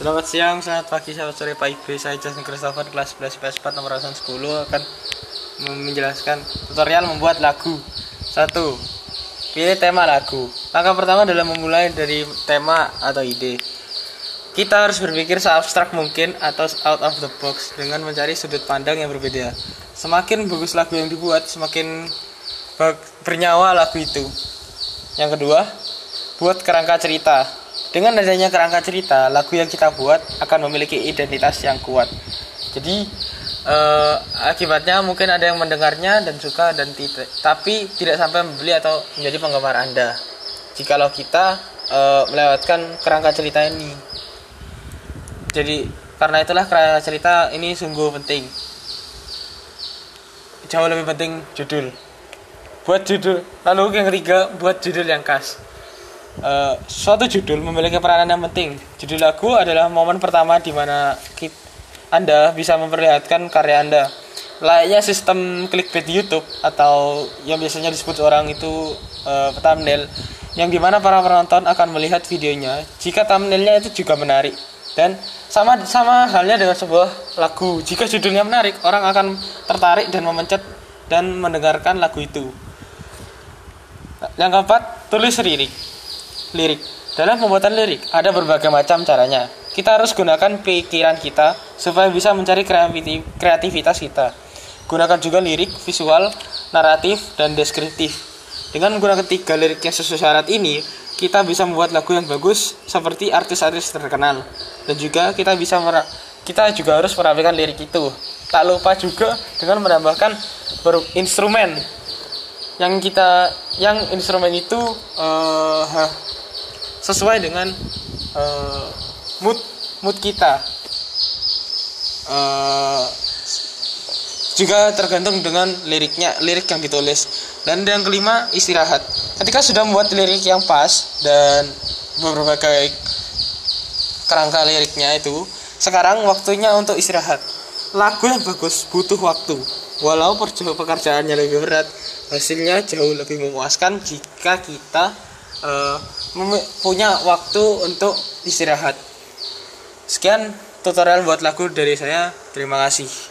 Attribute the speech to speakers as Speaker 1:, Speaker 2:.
Speaker 1: Selamat siang, selamat pagi, selamat sore, Pak Ibu. Saya Justin Christopher, kelas 11 PS4 nomor 10 akan menjelaskan tutorial membuat lagu. Satu, pilih tema lagu. Langkah pertama adalah memulai dari tema atau ide. Kita harus berpikir seabstrak mungkin atau out of the box dengan mencari sudut pandang yang berbeda. Semakin bagus lagu yang dibuat, semakin bernyawa lagu itu. Yang kedua, buat kerangka cerita. Dengan adanya kerangka cerita, lagu yang kita buat akan memiliki identitas yang kuat. Jadi eh, akibatnya mungkin ada yang mendengarnya dan suka dan tidak, tapi tidak sampai membeli atau menjadi penggemar Anda. Jikalau kita eh, melewatkan kerangka cerita ini. Jadi karena itulah kerangka cerita ini sungguh penting. Jauh lebih penting judul. Buat judul. Lalu yang ketiga buat judul yang khas uh, suatu judul memiliki peranan yang penting. Judul lagu adalah momen pertama di mana Anda bisa memperlihatkan karya Anda. Layaknya sistem clickbait YouTube atau yang biasanya disebut orang itu uh, thumbnail, yang di mana para penonton akan melihat videonya jika thumbnailnya itu juga menarik dan sama sama halnya dengan sebuah lagu. Jika judulnya menarik, orang akan tertarik dan memencet dan mendengarkan lagu itu. Yang keempat, tulis lirik lirik. Dalam pembuatan lirik, ada berbagai macam caranya. Kita harus gunakan pikiran kita supaya bisa mencari kreativitas kita. Gunakan juga lirik, visual, naratif, dan deskriptif. Dengan menggunakan tiga lirik yang sesuai syarat ini, kita bisa membuat lagu yang bagus seperti artis-artis terkenal. Dan juga kita bisa kita juga harus merapikan lirik itu. Tak lupa juga dengan menambahkan instrumen yang kita yang instrumen itu uh, sesuai dengan uh, mood mood kita. Uh, juga tergantung dengan liriknya lirik yang ditulis. Dan yang kelima istirahat. Ketika sudah membuat lirik yang pas dan berbagai kerangka liriknya itu sekarang waktunya untuk istirahat. Lagu yang bagus butuh waktu. Walau pekerjaannya lebih berat hasilnya jauh lebih memuaskan jika kita uh, punya waktu untuk istirahat. Sekian tutorial buat lagu dari saya. Terima kasih.